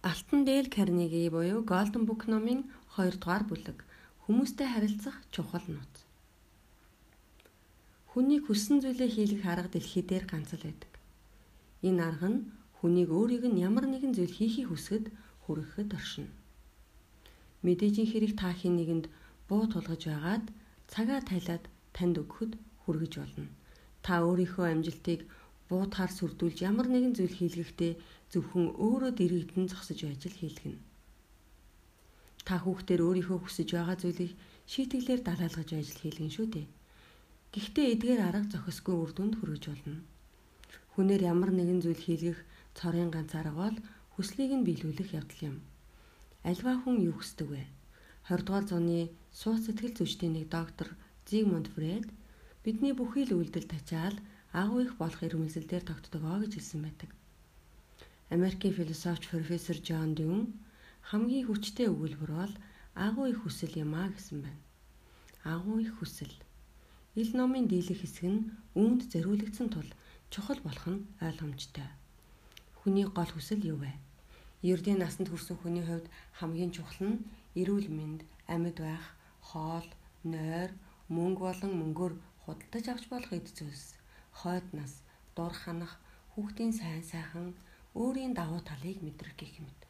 Алтан Дээл Карнеги буюу Golden Book номын 2 дугаар бүлэг Хүмүүстэй харилцах чухал нууц. Хүний хүссэн зүйлээ хийлгэх арга дэлхий дээр ганц л байдаг. Энэ арга нь хүнийг өөрийг нь ямар нэгэн зүйл хийхийг хүсгэд хүрэхэд оршино. Мэдээжийн хэрэг та хин нэгэнд буу тулгаж байгаад цагаа тайлаад танд өгөхөд хүргэж болно. Та өөрийнхөө амжилтыг буутахаар сүрдүүлж ямар нэгэн зүйл хийлгэхдээ зөвхөн өөрөө дэрэгдэн зогсож байж л хийлгэнэ. Та хүүхдээр өөрийнхөө хүсэж байгаа зүйлийг шийтгэлээр далаалгаж байж л хийлгэн шүү дээ. Гэхдээ эдгээр арга зохисгүй үр дүнд хүргэж болно. Хүнээр ямар нэгэн зүйл хийлгэх цорын ганц арга бол хүслийг нь биелүүлэх явдал юм. Альва хүн юу хүсдэг вэ? 20 дугаар зууны сууц сэтгэл зүйчдийн нэг доктор Зигмунд Фред бидний бүхий л үйлдэл тачаал агуу их болох ирмэлзэлээр тогтдог оо гэж хэлсэн байдаг. Америкийн философч профессор Джон Дюн хамгийн хүчтэй өгүүлбэр бол агуу их хүсэл юм а гэсэн байна. Агуу их хүсэл. Ил номын дийлэх хэсэг нь үүнд зориулагдсан тул чухал болох нь ойлгомжтой. Хүний гол хүсэл юу вэ? Ердийн насанд хүрсэн хүний хувьд хамгийн чухал нь эрүүл мэнд, амьд байх, хоол, нойр, мөнгө болон мөнгөөр худалдаж авч болох эд зүйлс, хойд нас, дур ханах, хүүхдийн сайн сайхан, өөрийн давуу талыг мэдрэх гэх мэт.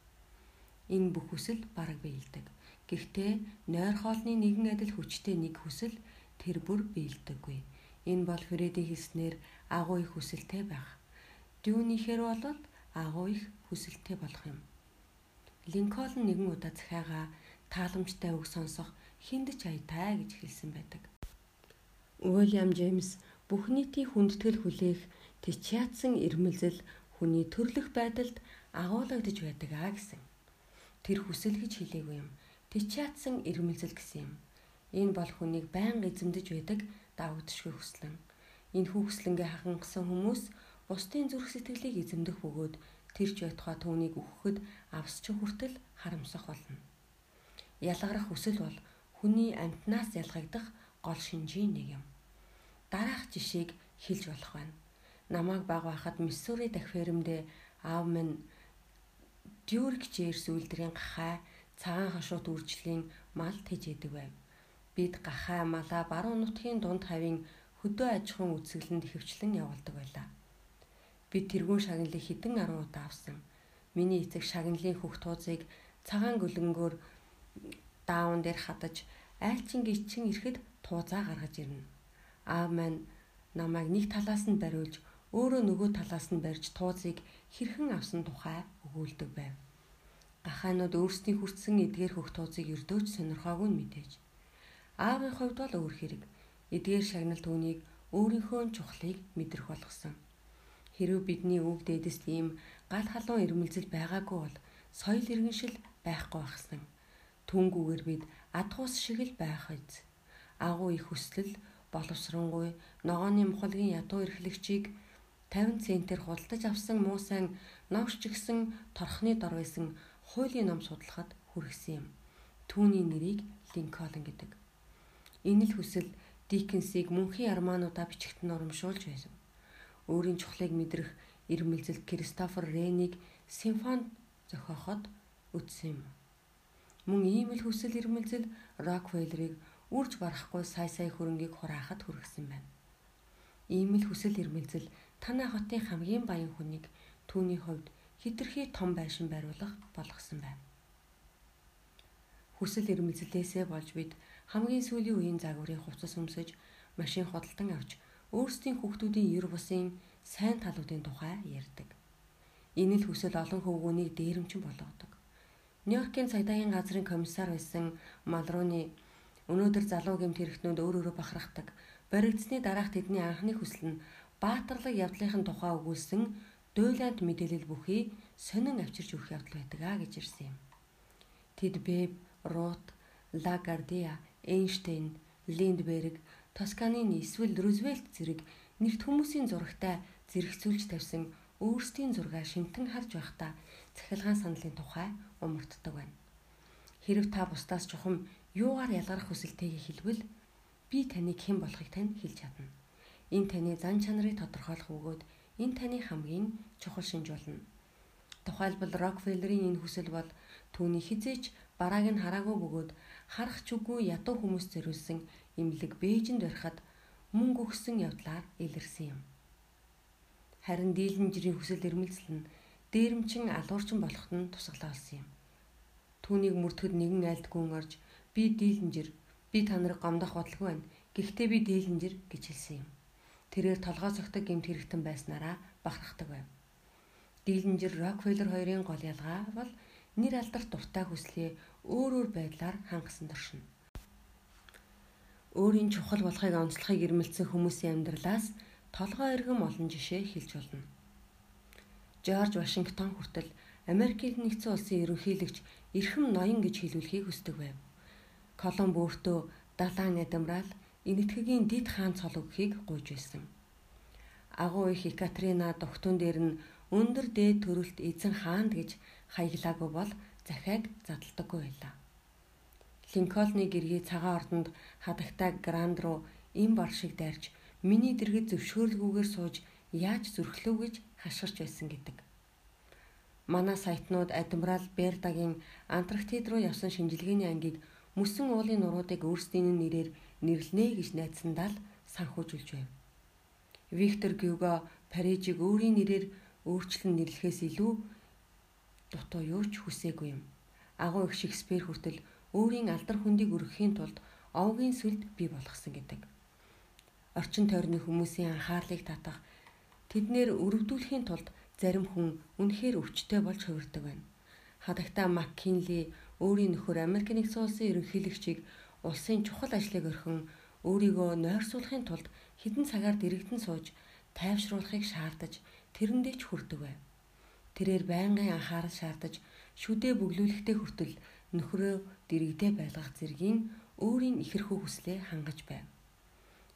Энэ бүх хүсэл бараг биелдэг. Гэхдээ нойр хоолны нэгэн адил хүчтэй нэг хүсэл тэр бүр биелдэггүй. Энэ бол Фредди хэлснээр агуу их хүсэлтэй байх. Дүүнийхэр бол агуу их хүсэлтэй болох юм. Линкольн нэгэн удаа захиагаа тааламжтай үг сонсох хинд ч аятай гэж хэлсэн байдаг. Уильям Джеймс бүх нийтийн хүндэтгэл хүлээх тичяатсан ирмэлзэл хүний төрлөх байдалд агуулгадж байдаг аа гэсэн. Тэр хүсэл гэж хэлээгүй юм. Тичаатсан ирмэлзэл гэсэн юм. Энэ бол хүнийг байнга эзэмдэж байдаг давагдшгүй хүслэн. Энэ хүүхслэнгээ хахангасан хүмүүс бусдын зүрх сэтгэлийг эзэмдэх бөгөөд тэр ч байтугай түүнийг өгөхөд авсч хүртэл харамсах болно. Ялгарах хүсэл бол хүний амтнаас ялгагдах гол шинжийн нэг юм. Дараах жишээг хэлж болох байна. Намайг баг байхад Миссури дахь фермдээ аав минь Дюркчээр сүлдрийн гахай цагаан хашуут үржлийн мал тэжээдэг байв. Бид гахай малаа баруун нутгийн дунд хавийн хөдөө аж ахуйн үзэсгэлэнд ихэвчлэн явуулдаг байлаа. Би тэргүүн шагналыг хідэн 10 удаа авсан. Миний эцэг шагналын хөх туузыг цагаан гөлөнгөөр даавн дээр хадаж айлчин гिचэн ирэхэд туузаа гаргаж ирнэ. Аав маань намайг нэг талаас нь бариулж өөрөө нөгөө талаас нь барьж туузыг хэрхэн авсан тухай өгүүлдэг байв. Гахаанууд өөрсдийн хүртсэн эдгээр хөх туузыг өрдөөж сонирхоогүй нь мэдээж. Аавын хувьд бол өөр хэрэг. Эдгээр шагнал түүнийг өөрийнхөө чухлыг мэдрэх болгосон. Хэрвээ бидний үг дээдэс ийм гал халуун ирмэлзэл байгаагүй бол соёл иргэншил байхгүй багсан. Түнгүүгээр бид адхуус шиг л байх үз. Агуу их хүслэл боловсронгуй ногооны мухалгийн ядуу эрхлэгчийг 50 центээр худалдаж авсан муу сайн новш чигсэн торхны дор байсан хуулийн ном судлахад хүргэсэн юм. Түүний нэрийг Линкольн гэдэг. Энэ л хүсэл Диккенсийг мөнхийн армаануудаа бичигтэн урамшуулж байсан. Өөрийн чухлыг мэдрэх ирмэлзэл Кристофер Ренийг симфони зохиоход үтсэн юм. Мөн ийм л хүсэл ирмэлзэл Рокфеллерийг үрж барахгүй сая сая хөрөнгийг хураахад хүргэсэн байна. Ийм л хүсэл ирмэлзэл танай хотын хамгийн баян хүнийг түүний хувьд хитрхи том байшин байруулах болгосон байна. Хүсэл эрмэлзлээсээ болж бид хамгийн сүүлийн үеийн загварыг хувцас өмсөж, машин худалдан авч өөрсдийн хүүхдүүдийн ер бусын сайн талуудын тухай ярьдаг. Энэ л хүсэл олон хөвгүүнийг дээрэмчин болгодог. Нью-Йоркийн цагдаагийн газрын комиссар байсан Малруны өнөөдөр залуу гэмт хэрэгтнүүд өөр өөрө бахархдаг. Баригдсны дараах тэдний анхны хүсэл нь баатарлаг явдлынхын тухай өгүүлсэн дуйланд мэдээлэл бүхий сонин авчирч өгөх явдал байдаг а гэж ирсэн юм. Тэд Бэб, Рут, Лагардиа, Эйнштейн, Линдберг, Тосканын эсвэл Рузвельт зэрэг нэрт хүмүүсийн зурагтай зэрэгцүүлж тавьсан өөрсдийн зургаа шимтэн харж байхдаа цахилгаан саналын тухай умартдаг байна. Хэрв та бусдаас чухам юугаар ялгарх хүсэлтэйг хэлбэл би таныг хэн болохыг тань хэлж чадна. Энэ таны зан чанарыг тодорхойлох бөгөөд энэ таны хамгийн чухал шинж болно. Тухайлбал Рокфеллерийн энэ хүсэл бол түүний хизээч барааг нь хараагүй бөгөөд харах ч үгүй ядуу хүмүүс зориулсан имлэг Бээжинд барихад мөнгө өгсөн явдлаар илэрсэн юм. Харин дийлэнжрийн хүсэл эрмэлзэл нь дээрэмчин алуурчин болоход нь тусгалаа болсон юм. Түүнийг мөрдөхөд нэгэн айлдгүн орж би дийлэнжэр би та нарыг гомдох бодлого байна. Гэхдээ би дийлэнжэр гэж хэлсэн юм. Тэрээр толгой цогтой гэмт хэрэгтэн байснараа бахархдаг байв. Дийлэнжэр Рокфеллер хоёрын гол ялгаа бол нэр алдарт дуртай хүслээ өөр өөр байдлаар хангасан туршина. Өөрийн чухал болохыг онцлохыг ирмэлцсэн хүмүүсийн амьдралаас толгой эргэм олон жишээ хэлж болно. Жорж Вашингтон хүртэл Америкийн нэгдсэн улсын ерөнхийлөгч эрхэм ноён гэж хэлүүлэхийг хүсдэг байв. Колумб өөртөө далайн адмирал энэтхэгийн дид хаан цол өгөхийг гуйж байсан. Агуу их Екатерина дугтун дээр нь өндөр дээд төрөлт эзэн хаанд гэж хаяглаагүй бол захиаг задалдаггүй байлаа. Линкольны гэргий цагаан ордонд хадагтай гранд руу им бар шиг дайрч миний дэргэд зөвшөөрлгүйгээр сууж яаж зүрхлөө гэж хашгирч байсан гэдэг. Манай сайтнууд адмирал Бердагийн Антарктид руу явсан шинжилгээний ангийг мөсөн уулын нуруудыг өөрсдийн нэрээр нэрлэнэ гэж найдсандаа л санхүүжүүлж байв. Виктор Гюго Парижийг өөрийн нэрээр өөрчлөн нэрлэхээс илүү дутуу юу ч хүсээгүй юм. Агуу их Шекспир хүртэл өөрийн алдар хүндийг өргөхийн тулд овгийн сүлд бий болгосон гэдэг. Орчин тойрны хүмүүсийн анхаарлыг татах тэднэр өрөвдүүлэхийн тулд зарим хүн үнэхээр өвчтөе болж хувирдаг байна. Хадагта Маккинли өөрийн нөхөр Америк нэгдсэн улсын ерөнхийлөгчийг улсын чухал ажлыг орхин өөрийгөө нойрсуулахын тулд хідэн цагаар дэрэгдэн сууж тайвшруулахыг шаардаж тэрэндээ ч хүрдэг байв. Тэрээр байнгын анхаарал шаардаж шүдээ бөглүүлэхдээ хүртэл нөхрөө дэрэгдээ байлгах зэргийн өөрийн ихэрхүү хүслээ хангаж байв.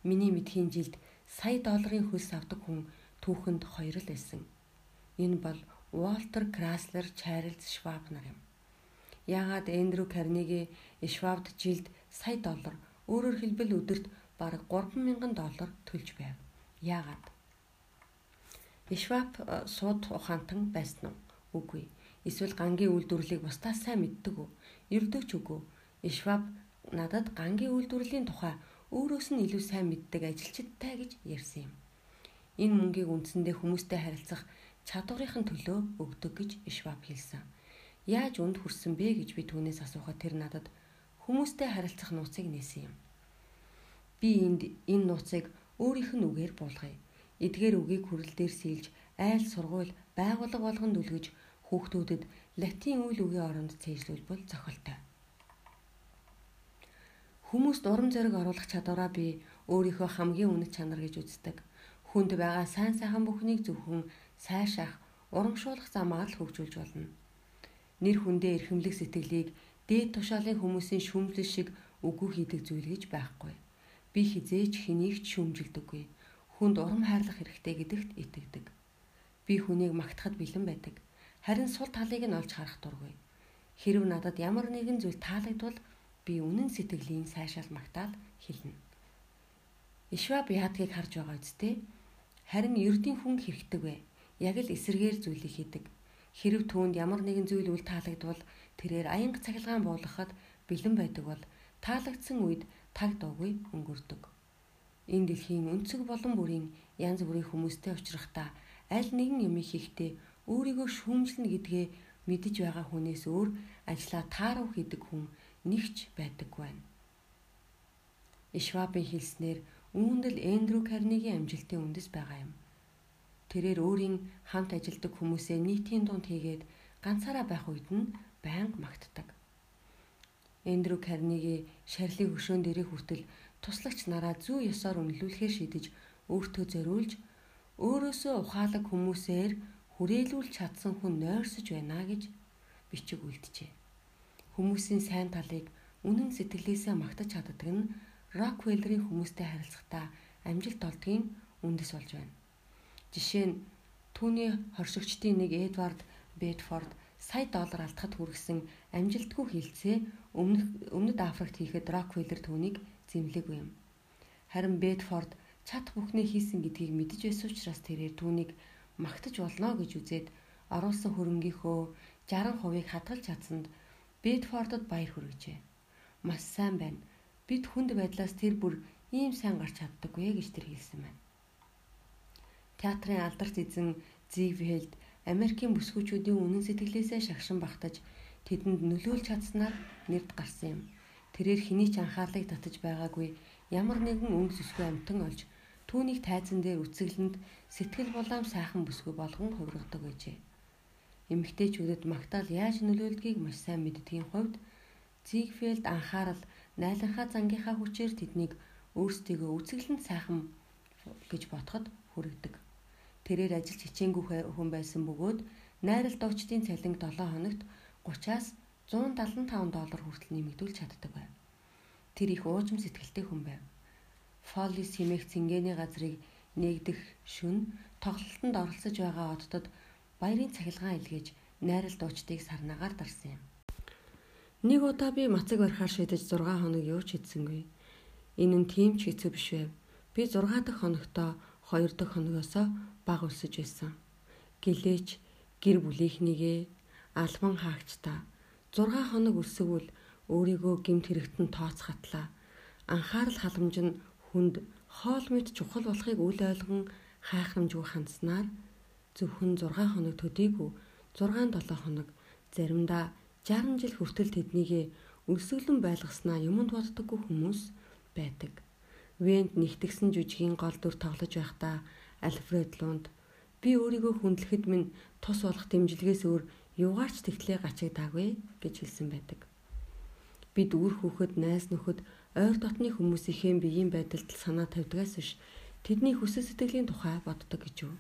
Миний мэдхийн жилд сая долларын хөлс авдаг хүн түүхэнд хоёр л байсан. Энэ бол Walter Chrysler, Charles Schwab нар юм. Яагаад Эндрю Карнеги Schwab-д жилд сая доллар, өөрөөр хэлбэл өдөрт бараг 3000 доллар төлж байв. Яагаад? Schwab э, сууд ухаантан байсан уу? Үгүй. Эсвэл гангийн үйлдвэрлэлийг бусдаас сайн мэддэг үү? Ердөөч үгүй. Schwab надад гангийн үйлдвэрлэлийн тухай өөрөөс нь илүү сайн мэддэг ажилчидтай гэж ярьсан юм. Энэ мөнгийг үндсэндээ хүмүүстэй харилцах чадварынхын төлөө өгдөг гэж Schwab хэлсэн. Яаж үнд хүрсэн бэ гэж би түүнээс асуухад тэр надад хүмүүстэй харилцах нууцыг нээсэн юм. Би энд энэ нууцыг өөрийнх нь үгээр буулгая. Эдгээр үгийг хүрэл дээр сэлж айл сургууль байгууллага болгонд үлгэж хүүхдүүдэд латин үйл үгийн оронд цээжлүүлбэл зохилтой. Хүмүүст урам зориг оруулах чадвараа би өөрийнхөө хамгийн үнэт чанар гэж үздэг. Хүнд байгаа сайн сайхан бүхнийг зөвхөн сайшаах, урамшуулах замаар л хөгжүүлж болно. Нэр хүндээ эрхэмлэх сэтгэлийг дээд тушаалын хүмүүсийн шүмжлэл шиг үгүй хийдэг зүйл гэж байхгүй. Би хизээч хэнийг ч шүмжилдэггүй. Хүнд урам хайрлах хэрэгтэй гэдэгт итгэдэг. Би хүнийг магтахад бэлэн байдаг. Харин сул талыг нь олж харах дургүй. Хэрв надад ямар нэгэн зүйл таалагдвал би үнэн сэтгэлийн сайшаал магтаал хэлнэ. Ишваб яадгийг харж байгаа үсттэй. Харин ердийн хүн хэрэгтэй вэ? Яг л эсэргээр зүйлийг хийдэг Хэрв түүнд ямар нэгэн зүйл үл таалагдвал тэрээр аянга цахилгаан буулгахад бэлэн байдаг бол таалагдсан үед таг дуугүй өнгөрдөг. Энэ дэлхийн өнцөг болон бүрийн янз бүрийн хүмүүстэй уулзрахдаа аль нэгэн юм хийхдээ өөрийгөө шүүмжлэнэ гэдгээ мэдэж байгаа хүнээс өөр ажлаа таарав хийдэг хүн нэгч байдаггүй байна. Ишвабын хэлснээр үүндэл Эндрю Карнегийн амжилтын үндэс байгаа юм. Тэрээр өөрийн хамт ажилдаг хүмүүсээ нийтийн дунд хийгээд ганцаараа байх үед нь байнга магтдаг. Эндрю Карнеги шарилыг өшөөн дээрээ хүртэл туслагч нараа зүү ёсоор үнэлүүлэхээр шийдэж өөртөө зориулж өөрөөсөө ухаалаг хүмүүсээр хүрээлүүлж чадсан хүн нойрсож байна гэж бичиг үлджээ. Хүмүүсийн сайн талыг үнэн сэтгэлээсээ магтаж чаддаг нь Роквеллерийн хүмүүстэй харилцахдаа амжилт олдгийн үндэс болж байна. Жишээ нь түүний хоршигчдын нэг Эдвард Бэдфорд сая доллар алдахад хүргэсэн амжилтгүй хилцээ өмнөх өмнөд Африкт хийхэд Рокфеллер түүнийг зэмлээгүй юм. Харин Бэдфорд чадах бүхнээ хийсэн гэдгийг мэдэж байсан учраас тэрээр түүнийг магтаж болно гэж үзээд оруулсан хөрөнгийнхөө 60%-ийг хадгалж чадсанд Бэдфордод баяр хүргэжээ. Маш сайн байна. Бид хүнд байдлаас тэр бүр ийм сайн гарч чаддаггүй гэж тэр хэлсэн байна. Театрын алдарт эзэн Зигвхелд Америкийн бүсгүүчүүдийн үнэн сэтгэлээсээ шагшин багтаж тэдэнд нөлөөлж чадсанаар нэрд гарсан юм. Тэрээр хэний ч анхаарлыг татаж байгаагүй ямар нэгэн өнгө зүсгүй амтан олж түүнийг тайзан дээр үцэглэнд сэтгэл булаам сайхан бүсгүй болгон хувиргадаг байжээ. Эмэгтэйчүүдэд магтаал яаж нөлөөлдгийг маш сайн мэддгийн хувьд Зигфелд анхаарал найланхаа зангийнхаа хүчээр тэднийг өөрсдийгөө үцэглэнд сайхан гэж бодоход хүргэдэг. Тэрээр ажиллаж хичээнгүй хүн байсан бөгөөд найрал дуучдын цалин 7 хоногт 30-аас 175 доллар хүртэл нэмэгдүүлж чаддаг байв. Тэр их уужим сэтгэлтэй хүн байв. Фоллис химээх цэнгэний газрыг нэгдэх шүн тоглолтод оролцож байгаа оддод баярын цахилгаан илгээж найрал дуучдыг сарнаагаар дарсан юм. Нэг удаа би мацаг барихаар шидэж 6 хоног юу ч хийдсэнгүй. Энэ нь тийм ч хэцүү биш байв. Би 6 дахь хоногтоо 2 дахь хоногоосоо баг өлсөж байсан. Гэлээч гэр бүлийнхнийгээ албан хаагчдаа 6 хоног өлсөвөл өөрийгөө гемт хэрэгтэн тооцхатлаа. Анхаарал халамж нь хүнд хоол мэд чухал болохыг үл ойлгон хайхрамжгүй хандснаар зөвхөн 6 хоног төдийгүй 6 7 хоног заримдаа 60 жил хүртэл тэднийгээ өлсгөлэн байлгаснаа юмд боддоггүй хүмүүс байдаг. Вент нэгтгсэн жүжигийн гол дүр тоглож байхдаа Альфред Лунд би өөрийгөө хүндлэхэд минь тус болох дэмжлэгээс өөр юугаарч тэгтлээ гачигдаагүй гэж хэлсэн байдаг. Бид үр хүүхэд найз нөхөд ойр дотны хүмүүсийнхээ биеийн байдалд санаа тавьдгаас биш тэдний хүсэл сэтгэлийн тухай боддог гэж юу?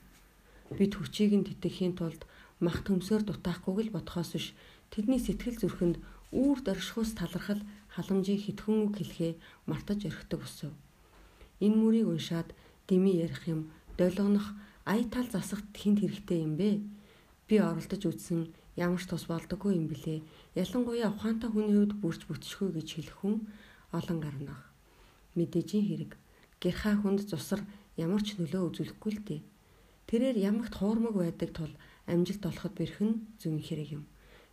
Бид хүчийг нь тэтгэхийн тулд мах төмсөөр дутаахгүй л бодхоос биш тэдний сэтгэл зүрхэнд үүр дөршхөөс талархал халамжийн хитгэн үг хэлхээ мартаж орхидог өсөв. Энэ мөрийг уншаад дими ярих юм долгонох ая тал засахт хинт хэрэгтэй юм бэ? Би оролдож үзсэн ямар ч тус болдоггүй юм блэ. Ялангуяа ухаантай хүний хувьд бүрч бүтшгүй гэж хэлэх хүн олон гарнах. Мэдээжийн хэрэг. Гэрхаа хүнд цусар ямар ч нөлөө үзүүлэхгүй л дээ. Тэрээр ямагт хуурмаг байдаг тул амжилт олоход бэрх нь зүүн хэрэг юм.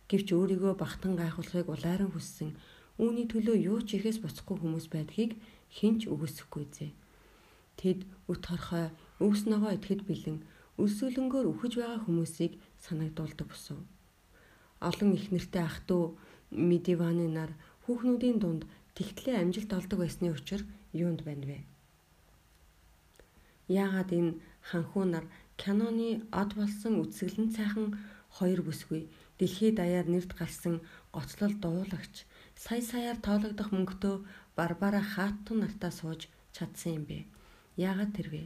Гэвч өөрийгөө багтан гайхуулахыг улайран хүссэн үүний төлөө юу ч ихээс буцахгүй хүмүүс байдгийг хинч үгүйсэхгүй зэ. Тэд өт хорхой өвс ногоо идэхэд бэлэн өсөөлөнгөөр үхэж байгаа хүмүүсийг санагдуулдаг босов. Олон их нэртэй ах トゥ Медиваны нар хүүхнүүдийн дунд тэгтлээ амжилт олдог байсны учир юунд байна вэ? Яагаад энэ ханхуу нар киноны од болсон үсгэлэн цайхан хоёр бүсгүй дэлхийд даяар нэрд гарсан гоцлол дуулагч сая саяар тоологдох мөнгөтөө барбара хааттун нартаа сууж чадсан юм бэ? Яагаад тэрвэ?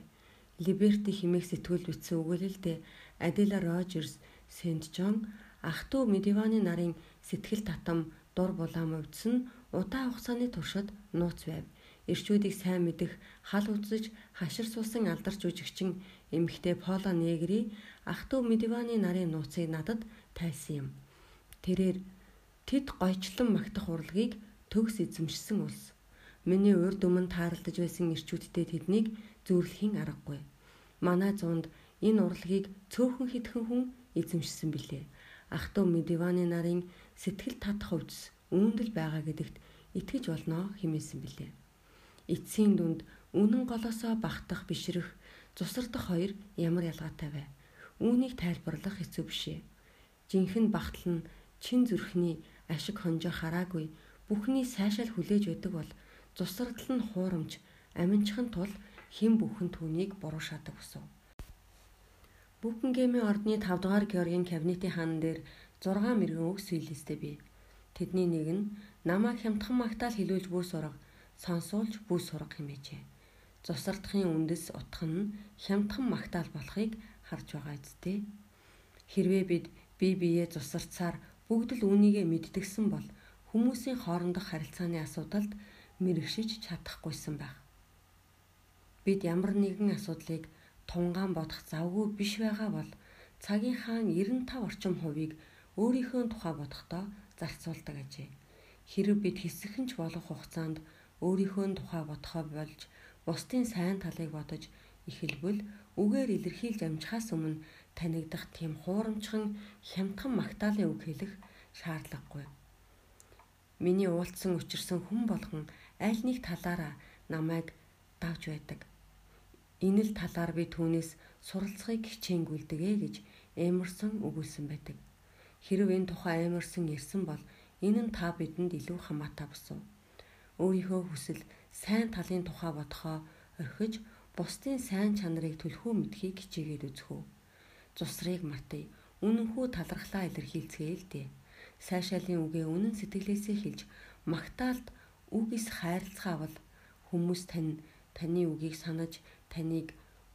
Либерти химээх сэтгүүл бичсэн өгүүлэлдээ Адила Рожерс, Сент Джон ах トゥ Медиваны нарын сэтгэл татам дур булаам өвдсөн удаа хугацааны туршид нууц байв. Ирчүүдийг сайн мэдэх, хал үзэж, хашир суусан алдарч жүжигчин эмэгтэй Пола Негри ах トゥ Медиваны нарын нууцыг надад тайлсан юм. Тэрээр тэд гойчлон магтах урлагийг төгс эзэмшсэн улс. Миний урд өмнө тааралдаж байсан ирчүүдтэй тэднийг зөөрлөхийн аргагүй. Манай зуунд энэ урлагийг цөөхөн хитгэн хүн эзэмшсэн билээ ах トゥ Медиваны нарын сэтгэл татах хувьд үүндэл байгаа гэдэгт итгэж болно хэмээсэн билээ. Эцсийн дүнд үнэн голосоо багтах бишрэх цусардах хоёр ямар ялгаатай вэ? Үүнийг тайлбарлах хэцүү бишээ. Жинхэнэ багтал нь чин зүрхний ашиг хонжоо хараагүй бүхний сайшаал хүлээж байдаг бол цусардал нь хуурамч аминчхан тул хэн бүхэн түүнийг буруу шатаг өсөв. Бүкингемийн ордны 5 дугаар Георгийн кабинетийн хаан дээр 6 мэрэгэн үг сэлэстэй бий. Тэдний нэг нь намайг хямдхан магтаал хилүүлж бүр сурга, сонсуулж бүр сурга хэмээжээ. Зусардахын үндэс утга нь хямдхан магтаал болохыг харж байгаа үсттэй. Хэрвээ бид бие биеэ зусарцаар бүгд л үүнийгээ мэддэгсэн бол хүмүүсийн хоорондох харилцааны асуудалд мэрэгшиж чадахгүйсэн байх. Бид ямар нэгэн асуудлыг тунгаан бодох завгүй биш байгаа бол цагийн хаан 95 орчим хувийг өөрийнхөө тухай бодохдоо зарцуулдаг ажээ. Хэрэг бид хэсэгхэн ч болох хугацаанд өөрийнхөө тухай бодохоо болж бусдын сайн талыг бодож эхэлбэл үгээр илэрхийлж амжихаас өмнө танигдах тийм хуурамчхан хямдхан магтаалын үг хэлэх шаардлагагүй. Миний уулцсан учирсан хүн болгон аль нэг талаараа намайг давж байдаг. Энэ л талаар би түүнээс суралцахыг хичээнгүйлдэгэ гэж Эмерсон өгүүлсэн байдаг. Хэрв энэ тухай Эмерсон ирсэн бол энэ нь та бидэнд илүү хамаатай босов. Өөрийнхөө хүсэл сайн талын тухай бодохоо орхиж бусдын сайн чанарыг түлхүү мэдхийг хичээгээд үзэх үү. Цусрыг мартая. Үнэнхүү талархлаа илэрхийлцгээе л дээ сайшаалын үгээ үнэн сэтгэлээсээ хэлж магтаалд үгээс хайрлцгаавал хүмүүс тань таны үгийг санаж таныг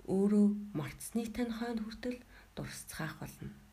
өөрөө мартсныг тань хойно хүртэл дурсцгаах болно.